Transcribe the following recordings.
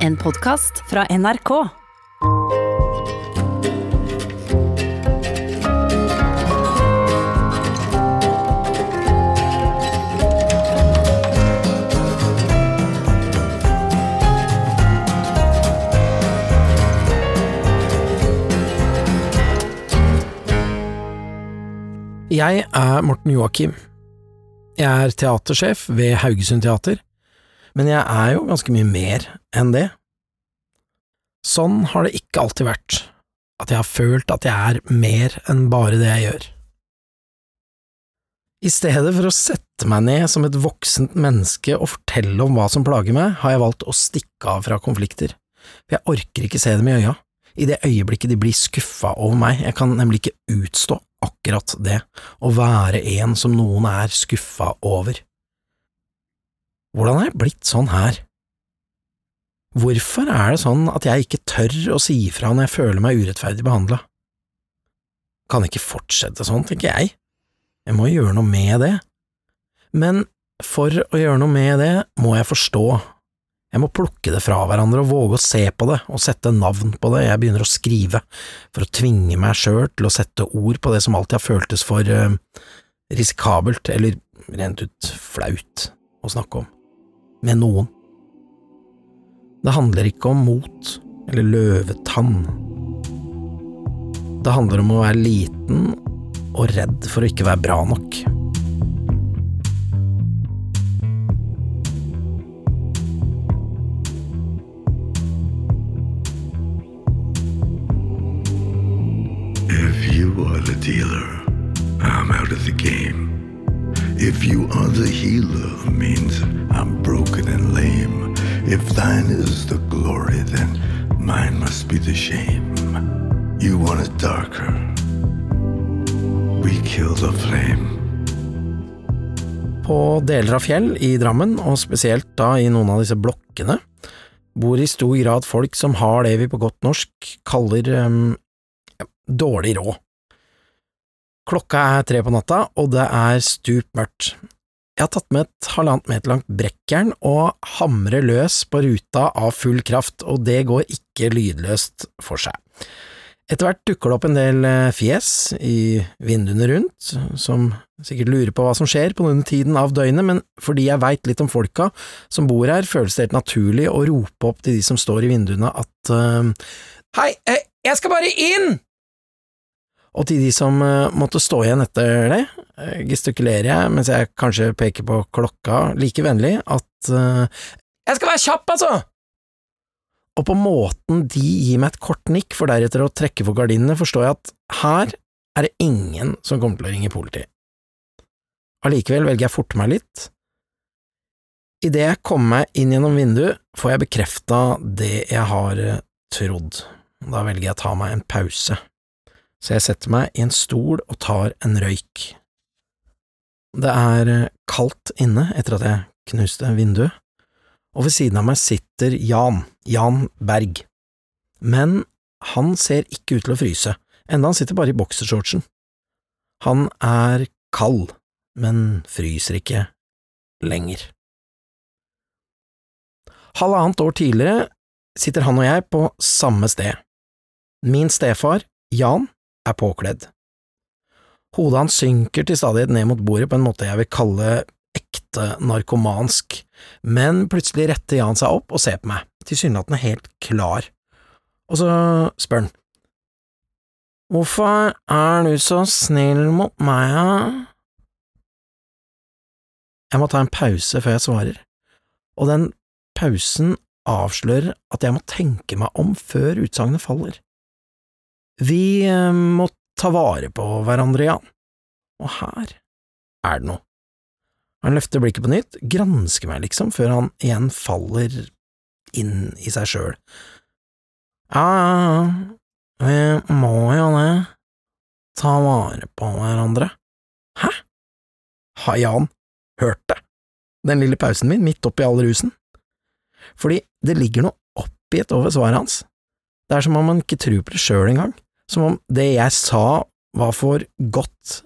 En podkast fra NRK. Jeg er Morten Joakim. Jeg er teatersjef ved Haugesund Teater, men jeg er jo ganske mye mer enn det. Sånn har det ikke alltid vært, at jeg har følt at jeg er mer enn bare det jeg gjør. I stedet for å sette meg ned som et voksent menneske og fortelle om hva som plager meg, har jeg valgt å stikke av fra konflikter, for jeg orker ikke se dem i øya, i det øyeblikket de blir skuffa over meg, jeg kan nemlig ikke utstå akkurat det, å være en som noen er skuffa over. Hvordan har jeg blitt sånn her? Hvorfor er det sånn at jeg ikke tør å si ifra når jeg føler meg urettferdig behandla? Kan ikke fortsette sånn, tenker jeg. Jeg må gjøre noe med det. Men for å gjøre noe med det, må jeg forstå. Jeg må plukke det fra hverandre og våge å se på det og sette navn på det. Jeg begynner å skrive for å tvinge meg sjøl til å sette ord på det som alltid har føltes for uh, risikabelt, eller rent ut flaut, å snakke om. Med noen. Det handler ikke om mot eller løvetann. Det handler om å være liten og redd for å ikke være bra nok. If you are the dealer, I'm out of the game. If you are the healer, means I'm broken and lame. If thine is the glory, then mine must be the shame. You want it darker. We kill the flame. På deler av fjell i Drammen, og spesielt da i noen av disse blokkene, bor i stor grad folk som har det vi på godt norsk kaller um, ja, dårlig råd. Klokka er tre på natta, og det er stup mørkt. Jeg har tatt med et halvannet meter langt brekkjern og hamrer løs på ruta av full kraft, og det går ikke lydløst for seg. Etter hvert dukker det opp en del eh, fjes i vinduene rundt, som sikkert lurer på hva som skjer på denne tiden av døgnet, men fordi jeg veit litt om folka som bor her, føles det helt naturlig å rope opp til de som står i vinduene at uh, Hei, eh, jeg skal bare inn! Og til de som uh, måtte stå igjen etter det, uh, gestikulerer jeg mens jeg kanskje peker på klokka like vennlig at Jeg skal være kjapp, altså! og på måten de gir meg et kort nikk for deretter å trekke for gardinene, forstår jeg at her er det ingen som kommer til å ringe politi. Allikevel velger jeg å forte meg litt. Idet jeg kommer meg inn gjennom vinduet, får jeg bekrefta det jeg har trodd. Da velger jeg å ta meg en pause, så jeg setter meg i en stol og tar en røyk. Det er kaldt inne etter at jeg knuste vinduet, og ved siden av meg sitter Jan, Jan Berg. Men han ser ikke ut til å fryse, enda han sitter bare i boksershortsen. Han er kald, men fryser ikke lenger. Halvannet år tidligere sitter han og jeg på samme sted. Min stefar, Jan, er påkledd. Hodet hans synker til stadighet ned mot bordet på en måte jeg vil kalle ekte narkomansk, men plutselig retter Jan seg opp og ser på meg, tilsynelatende helt klar, og så spør han, Hvorfor er du så snill mot meg, da? Jeg må ta en pause før jeg svarer, og den pausen avslører at jeg må tenke meg om før utsagnet faller. Vi eh, må ta vare på hverandre, Jan, og her er det noe. Han løfter blikket på nytt, gransker meg liksom, før han igjen faller inn i seg sjøl. Ja, ja, ja, vi må jo det, ta vare på hverandre. Hæ? Har Jan hørt det, den lille pausen min midt oppi all rusen? Fordi det ligger noe oppgitt over svaret hans. Det er som om han ikke tror på det sjøl engang, som om det jeg sa var for godt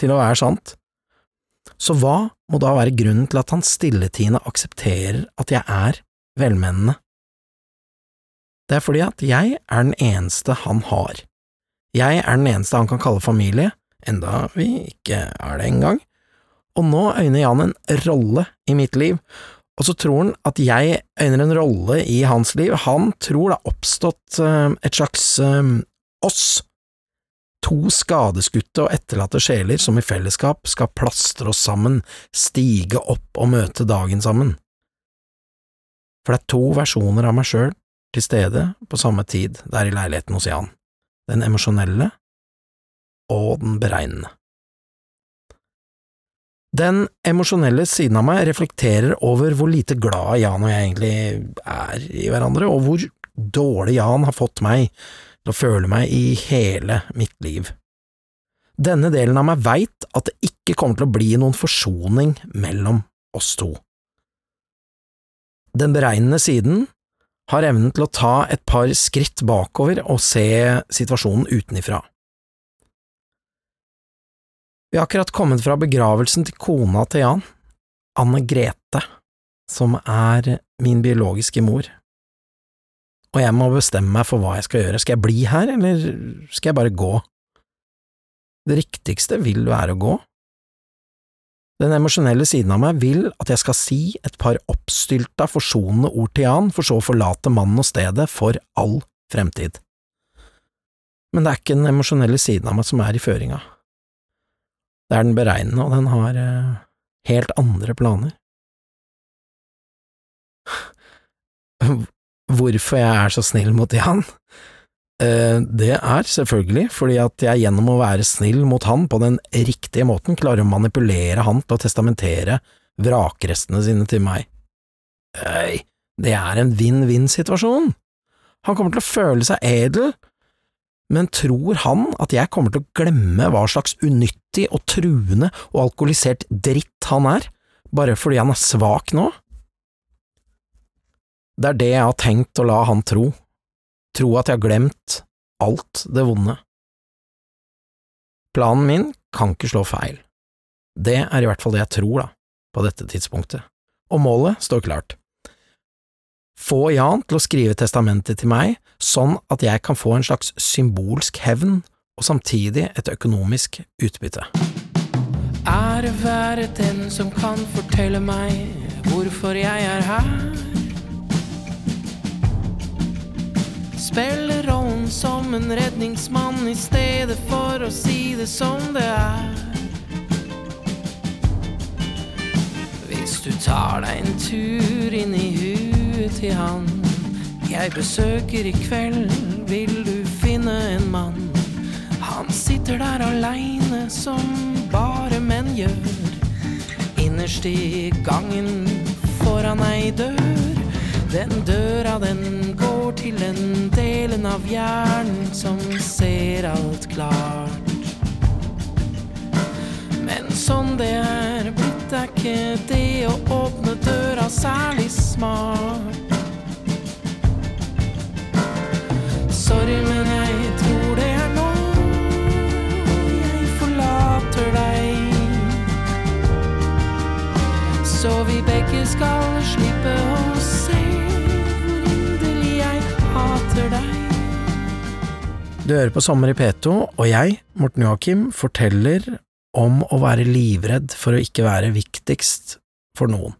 til å være sant. Så hva må da være grunnen til at han stilletiende aksepterer at jeg er velmenende? Det er fordi at jeg er den eneste han har. Jeg er den eneste han kan kalle familie, enda vi ikke er det engang, og nå øyner Jan en rolle i mitt liv, og så tror han at jeg øyner en rolle i hans liv. Han tror det har oppstått uh, et slags uh, oss, to skadeskutte og etterlatte sjeler som i fellesskap skal plastre oss sammen, stige opp og møte dagen sammen. For det er to versjoner av meg sjøl til stede på samme tid der i leiligheten hos Jan, den emosjonelle og den beregnende. Den emosjonelle siden av meg reflekterer over hvor lite glad Jan og jeg egentlig er i hverandre, og hvor dårlig Jan har fått meg til å føle meg i hele mitt liv. Denne delen av meg veit at det ikke kommer til å bli noen forsoning mellom oss to. Den beregnende siden har evnen til å ta et par skritt bakover og se situasjonen utenifra. Vi har akkurat kommet fra begravelsen til kona til Jan, Anne Grete, som er min biologiske mor. Og jeg må bestemme meg for hva jeg skal gjøre. Skal jeg bli her, eller skal jeg bare gå? Det riktigste vil være å gå. Den emosjonelle siden av meg vil at jeg skal si et par oppstylta, forsonende ord til Jan, for så å forlate mannen og stedet for all fremtid. Men det er ikke den emosjonelle siden av meg som er i føringa. Det er den beregnende, og den har eh, helt andre planer. Hvorfor jeg er så snill mot Jan? Eh, det er selvfølgelig fordi at jeg gjennom å være snill mot han på den riktige måten klarer å manipulere han til å testamentere vrakrestene sine til meg. Øy, det er en vinn-vinn-situasjon. Han kommer til å føle seg edel, men tror han at jeg kommer til å glemme hva slags unyttig og truende og alkoholisert dritt han er, bare fordi han er svak nå? Det er det jeg har tenkt å la han tro, tro at jeg har glemt alt det vonde. Planen min kan ikke slå feil. Det er i hvert fall det jeg tror, da, på dette tidspunktet, og målet står klart. Få Jan til å skrive testamentet til meg, sånn at jeg kan få en slags symbolsk hevn og samtidig et økonomisk utbytte. Ære være den som kan fortelle meg hvorfor jeg er her. Spiller rollen som en redningsmann i stedet for å si det som det er. Hvis du tar deg en tur inn i huet til han jeg besøker i kveld, vil du finne en mann. Han sitter der aleine som bare menn gjør. Innerst i gangen foran ei dør. Den døra den går til den delen av hjernen som ser alt klart. Men sånn det er blitt, er ikke det å åpne Du hører på Sommer i P2, og jeg, Morten Joakim, forteller om å være livredd for å ikke være viktigst for noen.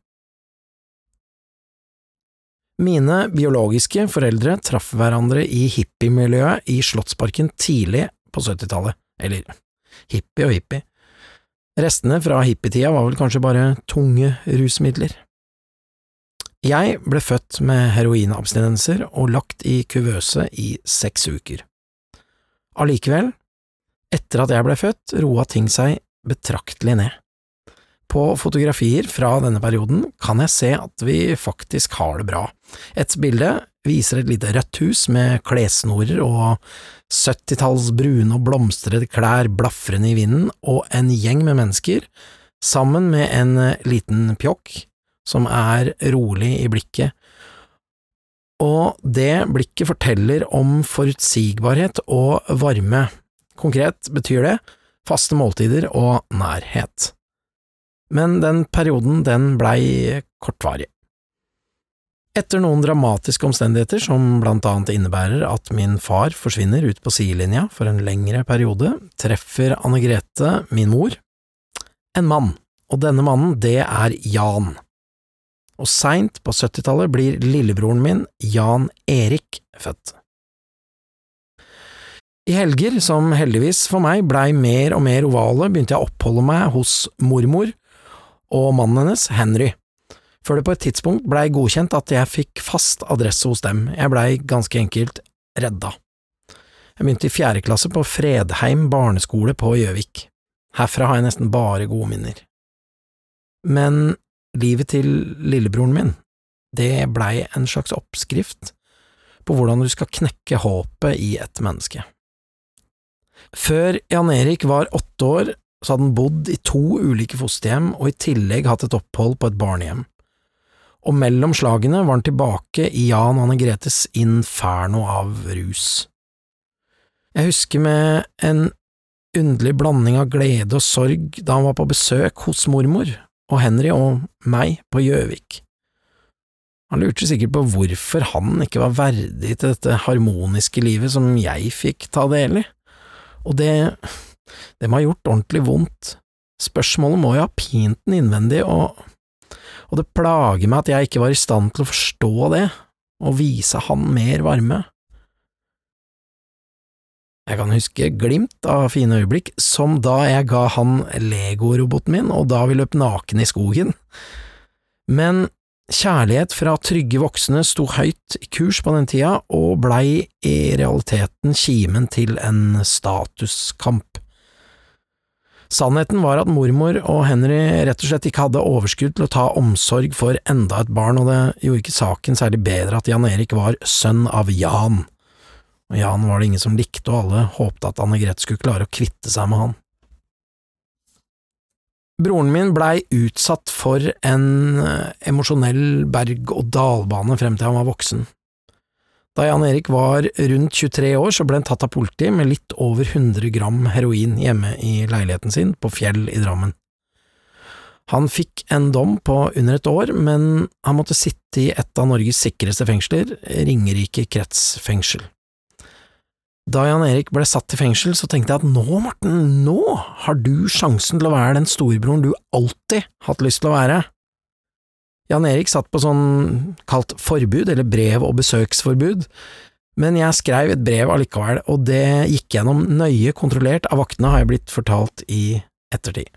Mine biologiske foreldre traff hverandre i hippiemiljøet i Slottsparken tidlig på 70-tallet, eller hippie og hippie. Restene fra hippietida var vel kanskje bare tunge rusmidler. Jeg ble født med heroinabstinenser og lagt i kuvøse i seks uker. Allikevel, etter at jeg ble født, roa ting seg betraktelig ned. På fotografier fra denne perioden kan jeg se at vi faktisk har det bra. Et bilde viser et lite rødt hus med klessnorer og 70-talls brune og blomstrede klær blafrende i vinden, og en gjeng med mennesker, sammen med en liten pjokk som er rolig i blikket. Og det blikket forteller om forutsigbarhet og varme. Konkret betyr det faste måltider og nærhet men den perioden den blei kortvarig. Etter noen dramatiske omstendigheter, som blant annet innebærer at min far forsvinner ut på sidelinja for en lengre periode, treffer Anne Grete, min mor, en mann, og denne mannen, det er Jan. Og seint på 70-tallet blir lillebroren min, Jan Erik, født. I helger, som heldigvis for meg blei mer og mer ovale, begynte jeg å oppholde meg hos mormor og mannen hennes, Henry før det på et tidspunkt blei godkjent at jeg fikk fast adresse hos dem, jeg blei ganske enkelt redda. Jeg begynte i fjerde klasse på Fredheim barneskole på Gjøvik. Herfra har jeg nesten bare gode minner. Men livet til lillebroren min, det blei en slags oppskrift på hvordan du skal knekke håpet i et menneske. Før Jan Erik var åtte år, så hadde han bodd i to ulike fosterhjem og i tillegg hatt et opphold på et barnehjem og mellom slagene var han tilbake i Jan Anne Gretes inferno av rus. Jeg husker med en underlig blanding av glede og sorg da han var på besøk hos mormor og Henry og meg på Gjøvik. Han lurte sikkert på hvorfor han ikke var verdig til dette harmoniske livet som jeg fikk ta del i, og det… det må ha gjort ordentlig vondt. Spørsmålet må jo ha pint den innvendig, og og det plager meg at jeg ikke var i stand til å forstå det, og vise han mer varme. Jeg kan huske glimt av fine øyeblikk, som da jeg ga han legoroboten min, og da vi løp naken i skogen. Men kjærlighet fra trygge voksne sto høyt i kurs på den tida, og blei i realiteten kimen til en statuskamp. Sannheten var at mormor og Henry rett og slett ikke hadde overskudd til å ta omsorg for enda et barn, og det gjorde ikke saken særlig bedre at Jan Erik var sønn av Jan. Og Jan var det ingen som likte, og alle håpte at Anne Grete skulle klare å kvitte seg med han. Broren min blei utsatt for en eh, emosjonell berg-og-dal-bane frem til han var voksen. Da Jan Erik var rundt 23 år, så ble han tatt av politiet med litt over 100 gram heroin hjemme i leiligheten sin på Fjell i Drammen. Han fikk en dom på under et år, men han måtte sitte i et av Norges sikreste fengsler, Ringerike kretsfengsel. Da Jan Erik ble satt i fengsel, så tenkte jeg at nå, Morten, nå har du sjansen til å være den storebroren du alltid hatt lyst til å være. Jan Erik satt på sånn kalt forbud, eller brev- og besøksforbud, men jeg skrev et brev allikevel, og det gikk gjennom nøye kontrollert av vaktene, har jeg blitt fortalt i ettertid.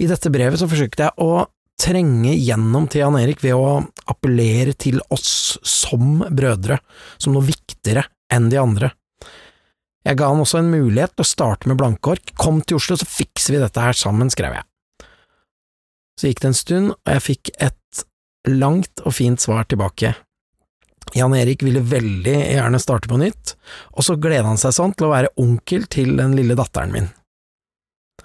I dette brevet så forsøkte jeg å trenge gjennom til Jan Erik ved å appellere til oss som brødre, som noe viktigere enn de andre. Jeg ga han også en mulighet til å starte med blanke ark, kom til Oslo, så fikser vi dette her sammen, skrev jeg. Så gikk det en stund, og jeg fikk et langt og fint svar tilbake. Jan Erik ville veldig gjerne starte på nytt, og så gleda han seg sånn til å være onkel til den lille datteren min.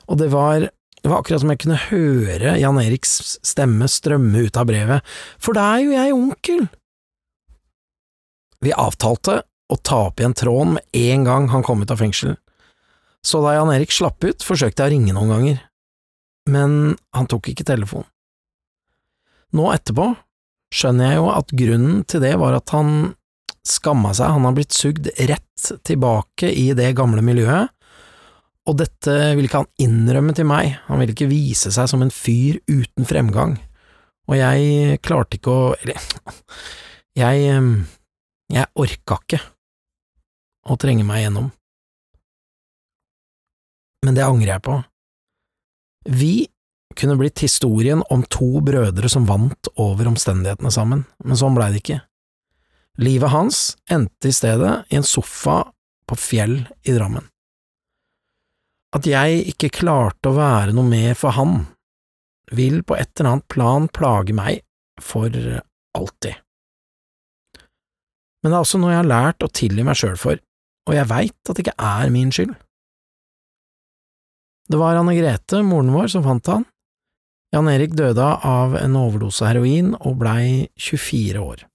Og det var, det var akkurat som jeg kunne høre Jan Eriks stemme strømme ut av brevet, for da er jo jeg onkel! Vi avtalte å ta opp igjen tråden med en gang han kom ut av fengsel, så da Jan Erik slapp ut, forsøkte jeg å ringe noen ganger men han tok ikke telefonen. Nå etterpå skjønner jeg jo at grunnen til det var at han skamma seg, han har blitt sugd rett tilbake i det gamle miljøet, og dette ville ikke han innrømme til meg, han ville ikke vise seg som en fyr uten fremgang, og jeg klarte ikke å… eller, jeg… jeg orka ikke å trenge meg gjennom. Men det angrer jeg på. Vi kunne blitt historien om to brødre som vant over omstendighetene sammen, men sånn blei det ikke. Livet hans endte i stedet i en sofa på Fjell i Drammen. At jeg ikke klarte å være noe mer for han, vil på et eller annet plan plage meg for alltid. Men det er også noe jeg har lært å tilgi meg sjøl for, og jeg veit at det ikke er min skyld. Det var Anne Grete, moren vår, som fant han. Jan Erik døde av en overdose heroin og blei 24 år.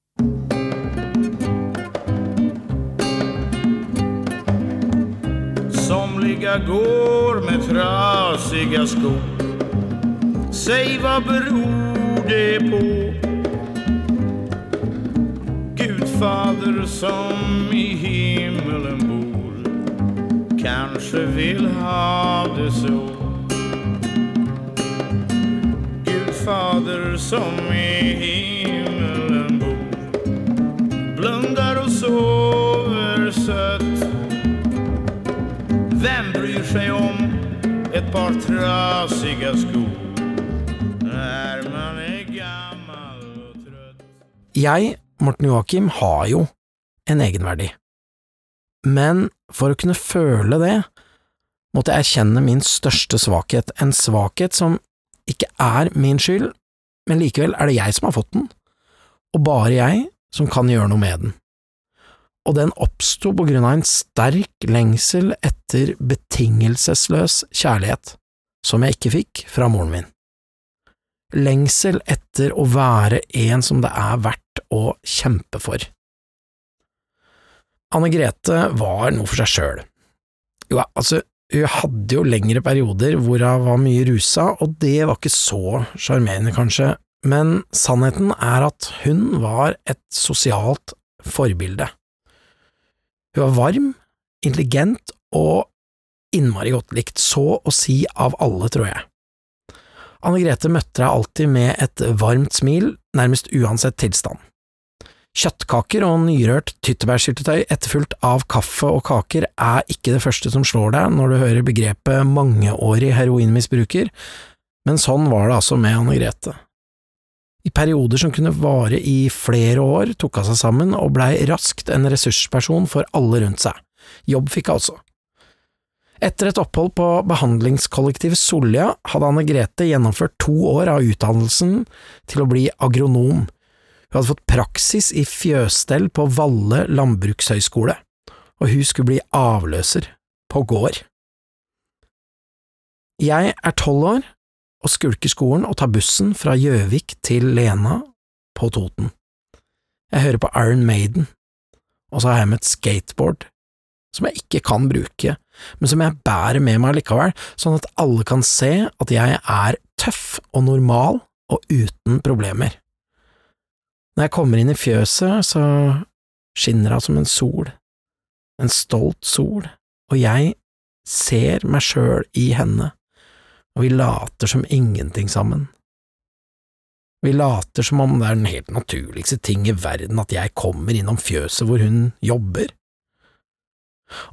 Somliga går med trasiga skor Säg vad beror det på? Fader som i himmelen kanske vil ha det så Gud Fader som i himmelen bor blundar og sover søtt. Vem bryr seg om et par trasige sko när man är gammal och trött Jeg, Morten Joakim, har jo en egenverdi. Men for å kunne føle det, måtte jeg erkjenne min største svakhet, en svakhet som ikke er min skyld, men likevel er det jeg som har fått den, og bare jeg som kan gjøre noe med den. Og den oppsto på grunn av en sterk lengsel etter betingelsesløs kjærlighet, som jeg ikke fikk fra moren min. Lengsel etter å være en som det er verdt å kjempe for. Anne Grete var noe for seg sjøl. Jo, altså, hun hadde jo lengre perioder hvor hun var mye rusa, og det var ikke så sjarmerende, kanskje, men sannheten er at hun var et sosialt forbilde. Hun var varm, intelligent og innmari godt likt, så å si av alle, tror jeg. Anne Grete møtte deg alltid med et varmt smil, nærmest uansett tilstand. Kjøttkaker og nyrørt tyttebærsyltetøy etterfulgt av kaffe og kaker er ikke det første som slår deg når du hører begrepet mangeårig heroinmisbruker, men sånn var det altså med Anne Grete. I perioder som kunne vare i flere år, tok hun seg sammen og blei raskt en ressursperson for alle rundt seg. Jobb fikk hun altså. Etter et opphold på behandlingskollektivet Solja hadde Anne Grete gjennomført to år av utdannelsen til å bli agronom. Hun hadde fått praksis i fjøsstell på Valle landbrukshøgskole, og hun skulle bli avløser på gård. Jeg er tolv år og skulker skolen og tar bussen fra Gjøvik til Lena på Toten. Jeg hører på Iron Maiden, og så har jeg med et skateboard som jeg ikke kan bruke, men som jeg bærer med meg likevel, sånn at alle kan se at jeg er tøff og normal og uten problemer. Når jeg kommer inn i fjøset, så skinner hun som en sol, en stolt sol, og jeg ser meg sjøl i henne, og vi later som ingenting sammen. Vi later som om det er den helt naturligste ting i verden at jeg kommer innom fjøset hvor hun jobber.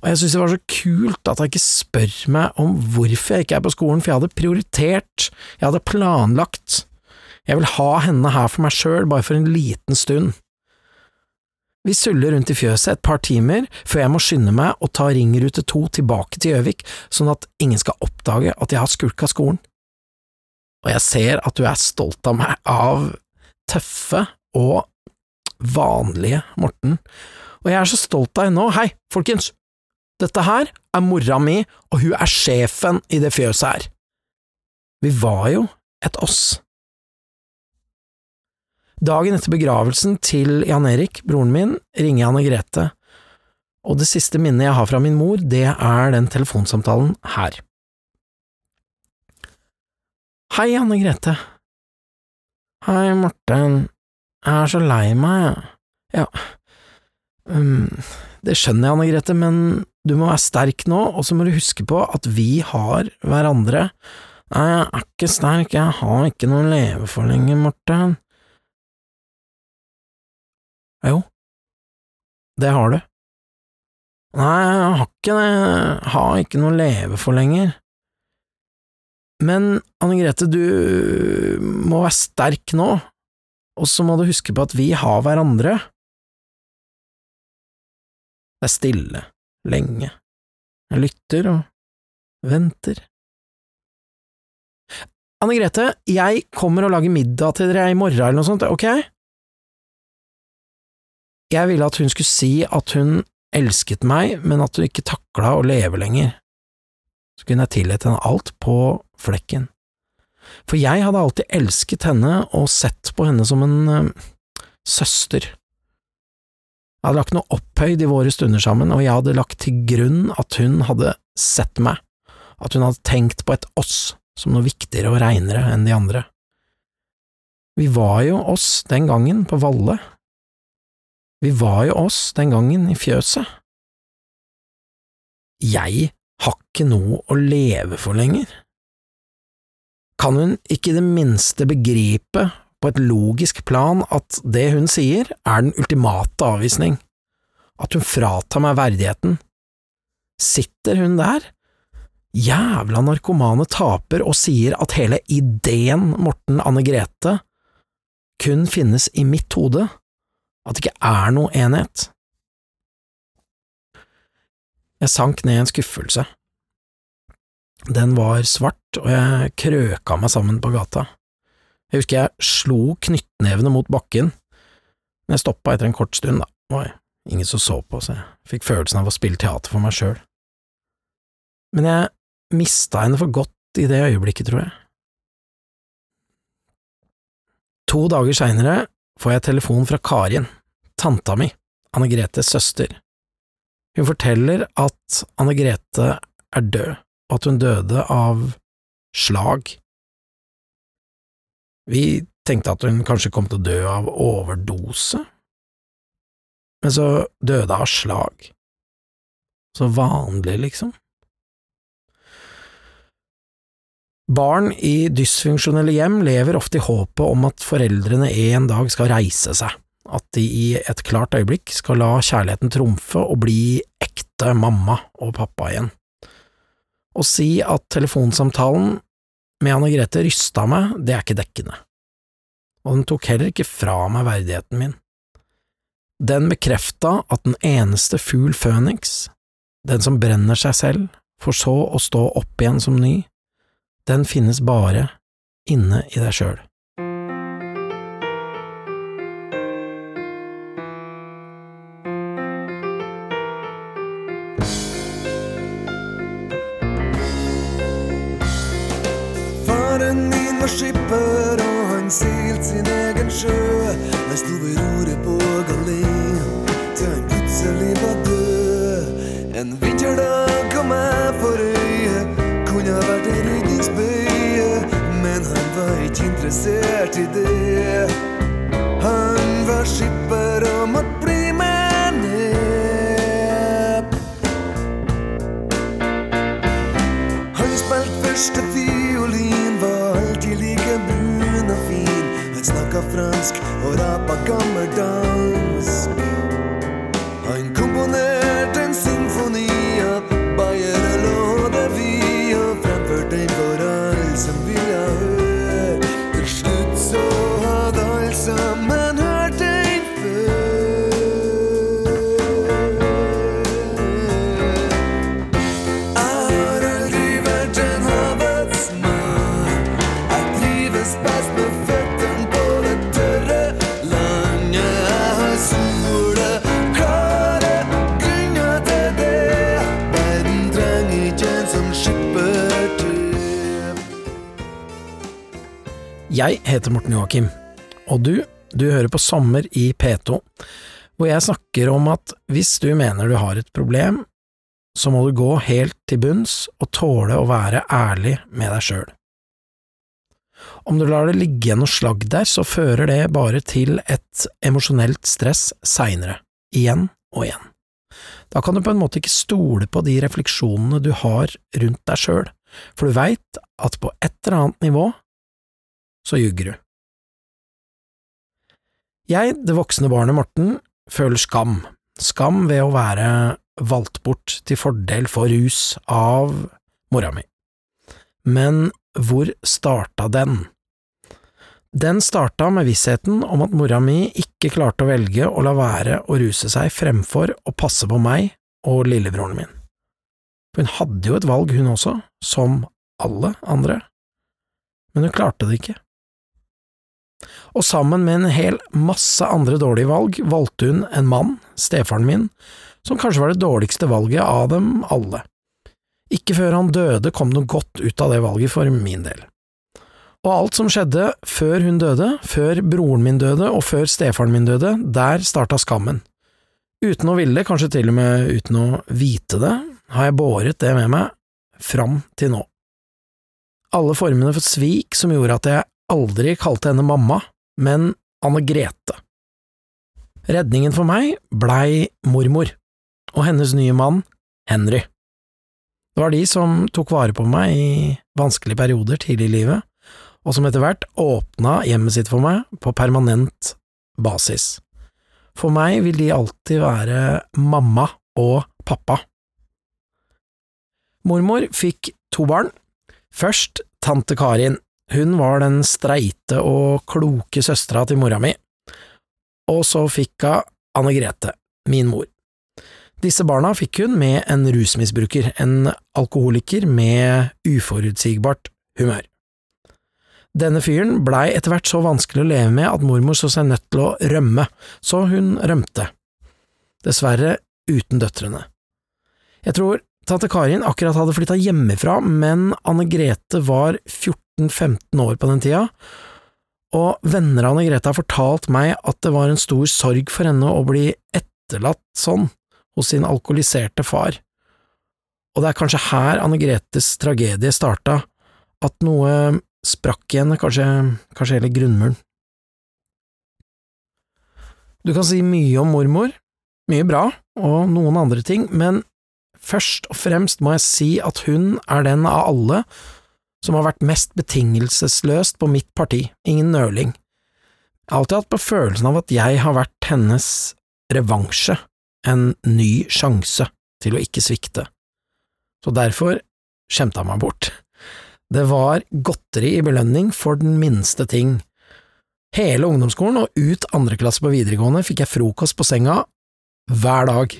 Og jeg synes det var så kult at jeg ikke spør meg om hvorfor jeg ikke er på skolen, for jeg hadde prioritert, jeg hadde planlagt, jeg vil ha henne her for meg sjøl, bare for en liten stund. Vi suller rundt i fjøset et par timer før jeg må skynde meg og ta ringrute to tilbake til Gjøvik, sånn at ingen skal oppdage at jeg har skulka skolen. Og jeg ser at du er stolt av meg, av tøffe og vanlige Morten, og jeg er så stolt av henne nå, hei, folkens, dette her er mora mi, og hun er sjefen i det fjøset her. Vi var jo et oss. Dagen etter begravelsen til Jan Erik, broren min, ringer jeg Anne Grete, og det siste minnet jeg har fra min mor, det er den telefonsamtalen her. Hei, Anne Grete. Hei, Morten. Jeg er så lei meg, jeg. Ja, um, det skjønner jeg, Anne Grete, men du må være sterk nå, og så må du huske på at vi har hverandre. Nei, jeg er ikke sterk, jeg har ikke noe å leve for lenger, Morten. Jo, det har du. Nei, jeg har ikke det, jeg har ikke noe å leve for lenger. Men Anne Grete, du må være sterk nå, og så må du huske på at vi har hverandre. Det er stille, lenge. Jeg lytter og venter. Anne Grete, jeg kommer og lager middag til dere i morgen eller noe sånt, ok? Jeg ville at hun skulle si at hun elsket meg, men at hun ikke takla å leve lenger. Så kunne jeg tilgitt henne alt på flekken. For jeg hadde alltid elsket henne og sett på henne som en uh, søster. Jeg hadde lagt noe opphøyd i våre stunder sammen, og jeg hadde lagt til grunn at hun hadde sett meg, at hun hadde tenkt på et oss som noe viktigere og reinere enn de andre. Vi var jo oss den gangen, på Valle. Vi var jo oss den gangen i fjøset. Jeg har ikke noe å leve for lenger. Kan hun ikke i det minste begripe på et logisk plan at det hun sier, er den ultimate avvisning, at hun fratar meg verdigheten? Sitter hun der, jævla narkomane taper, og sier at hele ideen Morten Anne Grete kun finnes i mitt hode, at det ikke er noe enhet? Jeg sank ned i en skuffelse. Den var svart, og jeg krøka meg sammen på gata. Jeg husker jeg slo knyttnevene mot bakken, men jeg stoppa etter en kort stund, da. Oi, ingen som så på, så jeg fikk følelsen av å spille teater for meg sjøl. Men jeg mista henne for godt i det øyeblikket, tror jeg. To dager seinere får jeg telefon fra Karin, tanta mi, Anne Gretes søster. Hun forteller at Anne Grete er død, og at hun døde av slag. Vi tenkte at hun kanskje kom til å dø av overdose, men så døde av slag. Så vanlig, liksom. Barn i dysfunksjonelle hjem lever ofte i håpet om at foreldrene en dag skal reise seg, at de i et klart øyeblikk skal la kjærligheten trumfe og bli ekte mamma og pappa igjen. Å si at telefonsamtalen med Anne Grete rysta meg, det er ikke dekkende, og den tok heller ikke fra meg verdigheten min. Den bekrefta at den eneste fugl føniks, den som brenner seg selv, for så å stå opp igjen som ny, den finnes bare inne i deg sjøl. Heter Morten Joakim, og du, du hører på Sommer i P2, hvor jeg snakker om at hvis du mener du har et problem, så må du gå helt til bunns og tåle å være ærlig med deg sjøl. Om du lar det ligge noe slagg der, så fører det bare til et emosjonelt stress seinere, igjen og igjen. Da kan du på en måte ikke stole på de refleksjonene du har rundt deg sjøl, for du veit at på et eller annet nivå så ljuger du. Jeg, det voksne barnet Morten, føler skam, skam ved å være valgt bort til fordel for rus av mora mi. Men hvor starta den? Den starta med vissheten om at mora mi ikke klarte å velge å la være å ruse seg fremfor å passe på meg og lillebroren min. Hun hadde jo et valg, hun også, som alle andre, men hun klarte det ikke. Og sammen med en hel masse andre dårlige valg valgte hun en mann, stefaren min, som kanskje var det dårligste valget av dem alle. Ikke før han døde kom noe godt ut av det valget for min del. Og alt som skjedde før hun døde, før broren min døde og før stefaren min døde, der starta skammen. Uten å ville, kanskje til og med uten å vite det, har jeg båret det med meg fram til nå. Alle formene for svik som gjorde at jeg aldri kalte henne mamma, men Anne Grete. Redningen for meg blei mormor og hennes nye mann, Henry. Det var de som tok vare på meg i vanskelige perioder tidlig i livet, og som etter hvert åpna hjemmet sitt for meg på permanent basis. For meg vil de alltid være mamma og pappa. Mormor fikk to barn. Først tante Karin. Hun var den streite og kloke søstera til mora mi. Og så fikk hun Anne Grete, min mor. Disse barna fikk hun med en rusmisbruker, en alkoholiker med uforutsigbart humør. Denne fyren blei etter hvert så vanskelig å leve med at mormor så seg nødt til å rømme, så hun rømte. Dessverre uten døtrene. Jeg tror tante Karin akkurat hadde flytta hjemmefra, men Anne Grete var 14–15 år på den tida, og venner av Grete har fortalt meg at det var en stor sorg for henne å bli etterlatt sånn hos sin alkoholiserte far. Og det er kanskje her Anne Gretes tragedie starta, at noe sprakk i henne, kanskje, kanskje hele grunnmuren. Du kan si mye om mormor, mye bra, og noen andre ting, men først og fremst må jeg si at hun er den av alle som har vært mest betingelsesløst på mitt parti, ingen nøling. Jeg har alltid hatt på følelsen av at jeg har vært hennes revansje, en ny sjanse til å ikke svikte, så derfor skjemte jeg meg bort. Det var godteri i belønning for den minste ting. Hele ungdomsskolen og ut andre klasse på videregående fikk jeg frokost på senga hver dag.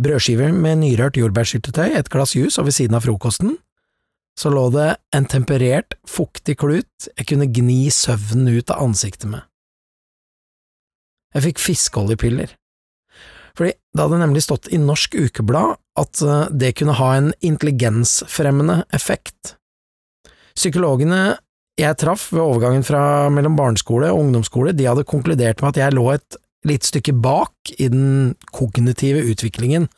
Brødskiver med nyrørt jordbærsyltetøy, et glass juice, og ved siden av frokosten så lå det en temperert, fuktig klut jeg kunne gni søvnen ut av ansiktet med. Jeg fikk fiskeoljepiller, fordi det hadde nemlig stått i Norsk Ukeblad at eh, det kunne ha en intelligensfremmende effekt. Psykologene jeg traff ved overgangen fra mellom barneskole og ungdomsskole, de hadde konkludert med at jeg lå et lite stykke bak i den kognitive utviklingen,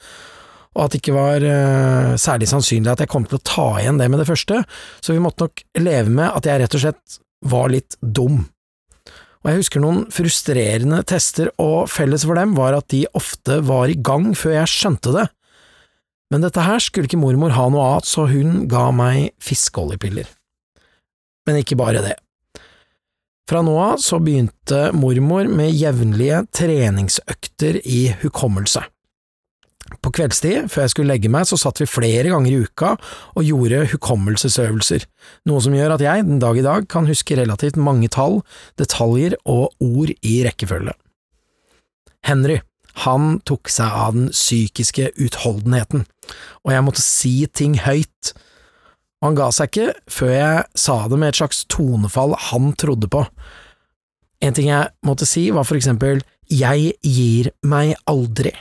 og at det ikke var uh, særlig sannsynlig at jeg kom til å ta igjen det med det første, så vi måtte nok leve med at jeg rett og slett var litt dum. Og jeg husker noen frustrerende tester, og felles for dem var at de ofte var i gang før jeg skjønte det. Men dette her skulle ikke mormor ha noe av, så hun ga meg fiskeoljepiller men ikke bare det. Fra nå av så begynte mormor med jevnlige treningsøkter i hukommelse. På kveldstid, før jeg skulle legge meg, så satt vi flere ganger i uka og gjorde hukommelsesøvelser, noe som gjør at jeg den dag i dag kan huske relativt mange tall, detaljer og ord i rekkefølge. Henry, han tok seg av den psykiske utholdenheten, og jeg måtte si ting høyt, han ga seg ikke før jeg sa det med et slags tonefall han trodde på. En ting jeg måtte si, var for eksempel Jeg gir meg aldri.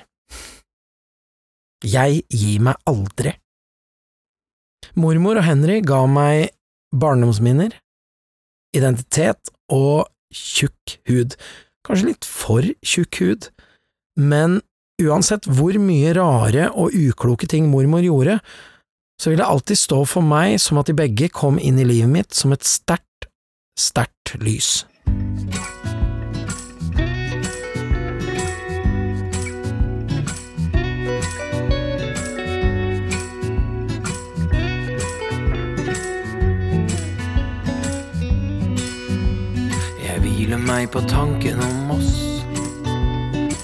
Jeg gir meg aldri. Mormor og Henry ga meg barndomsminner, identitet og tjukk hud. Kanskje litt for tjukk hud, men uansett hvor mye rare og ukloke ting mormor gjorde, så vil det alltid stå for meg som at de begge kom inn i livet mitt som et sterkt, sterkt lys. Hviler meg på tanken om oss,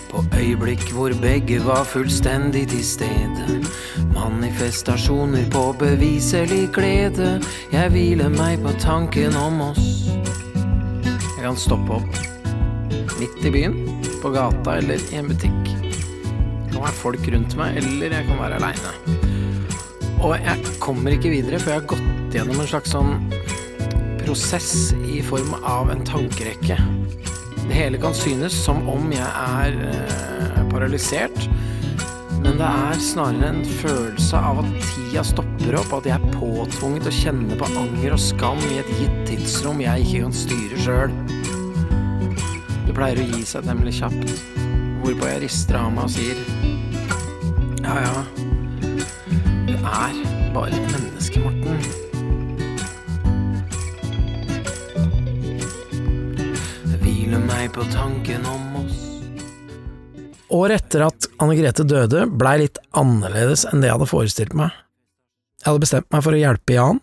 på øyeblikk hvor begge var fullstendig til stede. Manifestasjoner på beviselig glede. Jeg hviler meg på tanken om oss. Jeg kan stoppe opp midt i byen, på gata eller i en butikk. Det kan være folk rundt meg, eller jeg kan være aleine. Og jeg kommer ikke videre før jeg har gått gjennom en slags sånn prosess i form av en tankerekke. Det hele kan synes som om jeg er eh, paralysert men det er snarere en følelse av at tida stopper opp, at jeg er påtvunget å kjenne på anger og skam i et gitt tidsrom jeg ikke kan styre sjøl. Det pleier å gi seg nemlig kjapt, hvorpå jeg rister av meg og sier ja ja, du er bare et menneske, Morten. På tanken om oss. Året etter at Anne Grete døde, blei litt annerledes enn det jeg hadde forestilt meg. Jeg hadde bestemt meg for å hjelpe Jan,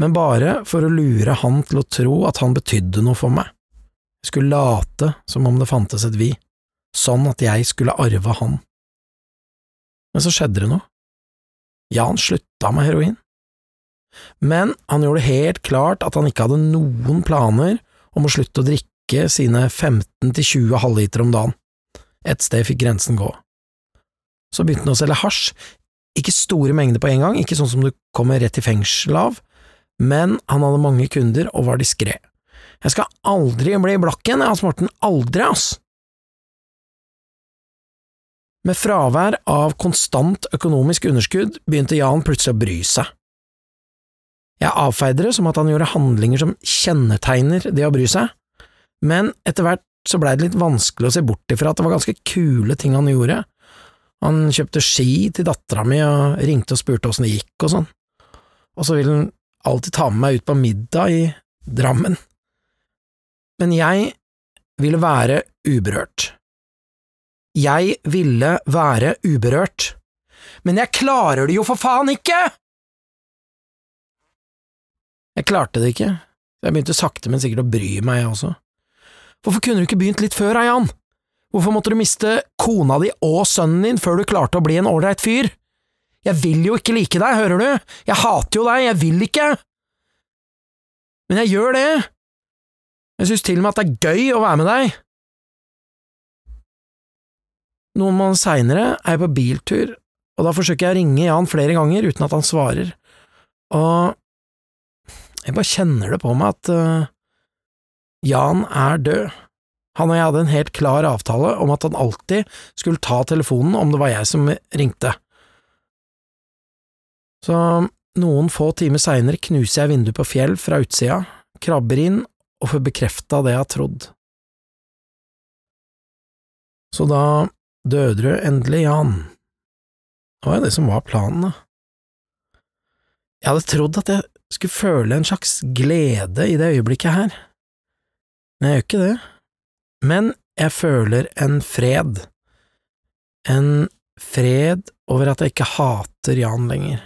men bare for å lure han til å tro at han betydde noe for meg. Jeg skulle late som om det fantes et vi, sånn at jeg skulle arve han. Men så skjedde det noe. Jan slutta med heroin. Men han gjorde det helt klart at han ikke hadde noen planer om å slutte å drikke sine 15–20 halvliter om dagen. Et sted fikk grensen gå. Så begynte han å selge hasj, ikke store mengder på en gang, ikke sånn som du kommer rett i fengsel av, men han hadde mange kunder og var diskré. Jeg skal aldri bli blakk igjen, jeg, Hans Morten, aldri, ass! Med fravær av konstant økonomisk underskudd begynte Jan plutselig å bry seg. Jeg avfeide det som at han gjorde handlinger som kjennetegner det å bry seg, men etter hvert så blei det litt vanskelig å se bort ifra at det var ganske kule ting han gjorde. Han kjøpte ski til dattera mi og ringte og spurte åssen det gikk og sånn, og så ville han alltid ta med meg ut på middag i Drammen. Men jeg ville være uberørt. Jeg ville være uberørt. Men jeg klarer det jo for faen ikke! Jeg klarte det ikke, jeg begynte sakte, men sikkert å bry meg, jeg også. Hvorfor kunne du ikke begynt litt før, Jan? Hvorfor måtte du miste kona di og sønnen din før du klarte å bli en ålreit fyr? Jeg vil jo ikke like deg, hører du, jeg hater jo deg, jeg vil ikke! Men jeg gjør det! Jeg synes til og med at det er gøy å være med deg! Noen måneder seinere er jeg på biltur, og da forsøker jeg å ringe Jan flere ganger uten at han svarer, og jeg bare kjenner det på meg at uh, Jan er død. Han og jeg hadde en helt klar avtale om at han alltid skulle ta telefonen om det var jeg som ringte. Så noen få timer seinere knuser jeg vinduet på Fjell fra utsida, krabber inn og får bekrefta det jeg har trodd. Så da døde du endelig, Jan. Det var jo det som var planen, da. Jeg hadde trodd at jeg skulle føle en slags glede i det øyeblikket her, jeg gjør ikke det. Men jeg føler en fred, en fred over at jeg ikke hater Jan lenger.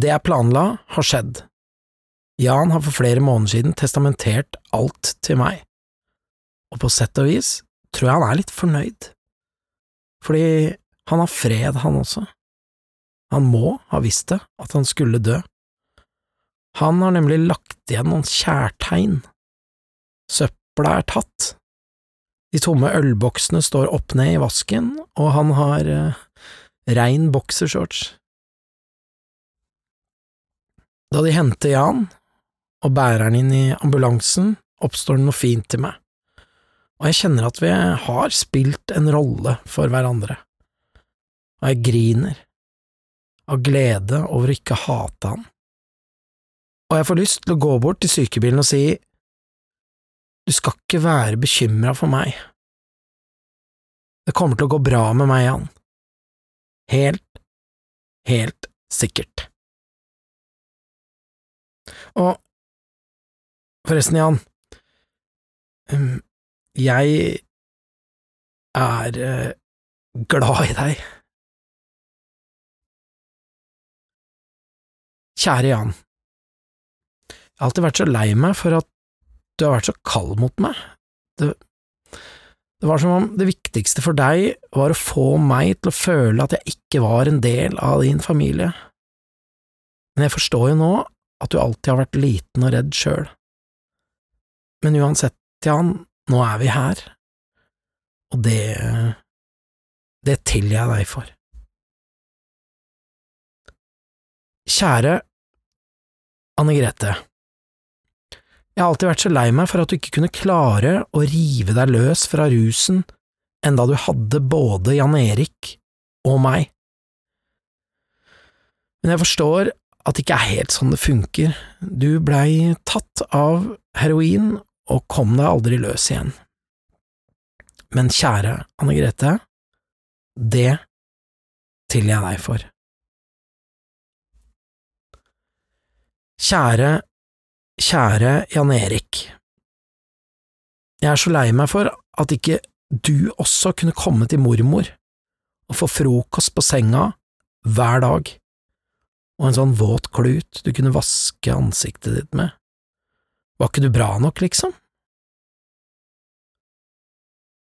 Det jeg planla, har skjedd. Jan har for flere måneder siden testamentert alt til meg, og på sett og vis tror jeg han er litt fornøyd, fordi han har fred, han også. Han må ha visst det, at han skulle dø. Han har nemlig lagt igjen noen kjærtegn. Søpla er tatt. De tomme ølboksene står opp ned i vasken, og han har eh, rein boksershorts. Da de henter Jan og bærer han inn i ambulansen, oppstår det noe fint til meg, og jeg kjenner at vi har spilt en rolle for hverandre, og jeg griner av glede over å ikke hate han. Og jeg får lyst til å gå bort til sykebilen og si du skal ikke være bekymra for meg. Det kommer til å gå bra med meg, Jan. Helt, helt sikkert. Og forresten, Jan, jeg er eh, glad i deg. Kjære Jan. Jeg har alltid vært så lei meg for at du har vært så kald mot meg. Det, det var som om det viktigste for deg var å få meg til å føle at jeg ikke var en del av din familie. Men jeg forstår jo nå at du alltid har vært liten og redd sjøl. Men uansett, Jan, nå er vi her, og det… det tilgir jeg deg for. Kjære Anne Grete. Jeg har alltid vært så lei meg for at du ikke kunne klare å rive deg løs fra rusen enn da du hadde både Jan Erik og meg. Men jeg forstår at det ikke er helt sånn det funker, du blei tatt av heroin og kom deg aldri løs igjen. Men kjære Anne Grete, det tilgir jeg deg for. Kjære, kjære Jan Erik. Jeg er så lei meg for at ikke du også kunne komme til mormor og få frokost på senga hver dag, og en sånn våt klut du kunne vaske ansiktet ditt med. Var ikke du bra nok, liksom?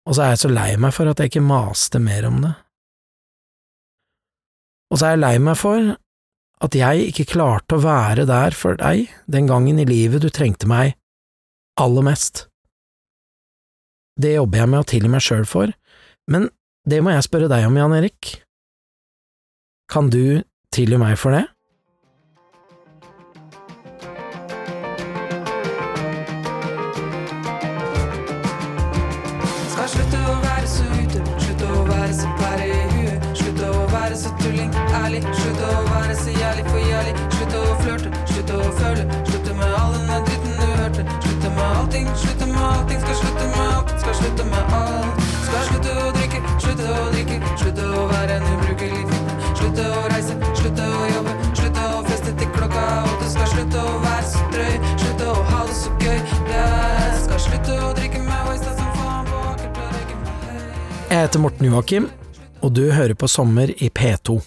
Og så er jeg så lei meg for at jeg ikke maste mer om det. Og så er jeg lei meg for at jeg ikke klarte å være der for deg den gangen i livet du trengte meg aller mest. Det jobber jeg med å tilgi meg sjøl for, men det må jeg spørre deg om, Jan Erik. Kan du tilgi meg for det? Skal slutte å være så tulling, ærlig. Slutte å allting, slutte med allting. Skal slutte med alt, skal slutte med alt. Skal slutte å drikke, slutte å drikke. Slutte å være en ubrukelig fitte. Slutte å reise, slutte å jobbe. Slutte å feste til klokka åtte. Skal slutte å være så drøy. Slutte å ha det så gøy. Jeg skal slutte å drikke meg wasted som faen på akkert og. Jeg heter Morten Joakim, og du hører på Sommer i P2.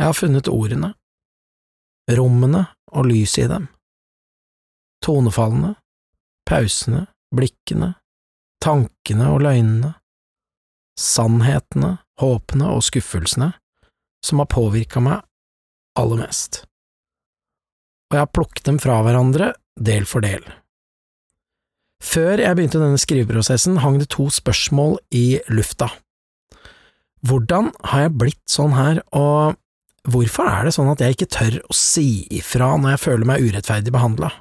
Jeg har funnet ordene, rommene og lyset i dem, tonefallene, pausene, blikkene, tankene og løgnene, sannhetene, håpene og skuffelsene som har påvirka meg aller mest. Og jeg har plukket dem fra hverandre del for del. Før jeg begynte denne skriveprosessen, hang det to spørsmål i lufta. Hvordan har jeg blitt sånn her, og hvorfor er det sånn at jeg ikke tør å si ifra når jeg føler meg urettferdig behandla?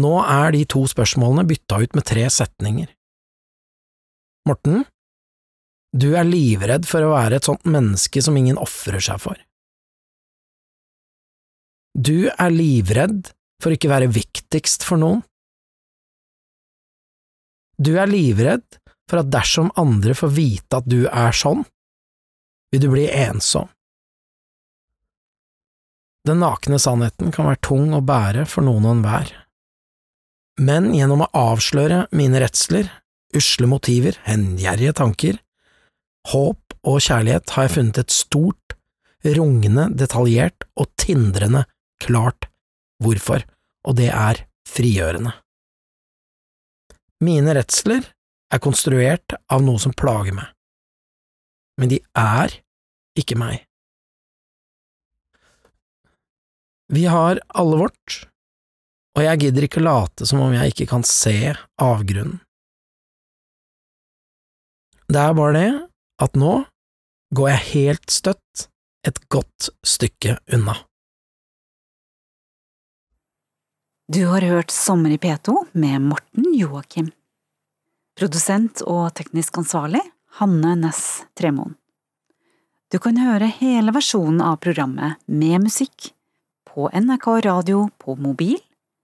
Nå er de to spørsmålene bytta ut med tre setninger. Morten, du er livredd for å være et sånt menneske som ingen ofrer seg for. Du er livredd for ikke være viktigst for noen. Du er livredd for at dersom andre får vite at du er sånn, vil du bli ensom. Den nakne sannheten kan være tung å bære for noen og enhver, men gjennom å avsløre mine redsler, usle motiver, hengjerrige tanker, håp og kjærlighet har jeg funnet et stort, rungende, detaljert og tindrende klart hvorfor, og det er frigjørende. Mine redsler er konstruert av noe som plager meg, men de er ikke meg. Vi har alle vårt, og jeg gidder ikke late som om jeg ikke kan se avgrunnen. Det er bare det at nå går jeg helt støtt et godt stykke unna. Du har hørt Sommer i P2 med Morten Joakim. Produsent og teknisk ansvarlig Hanne Næss Tremoen. Du kan høre hele versjonen av programmet med musikk på NRK radio på mobil,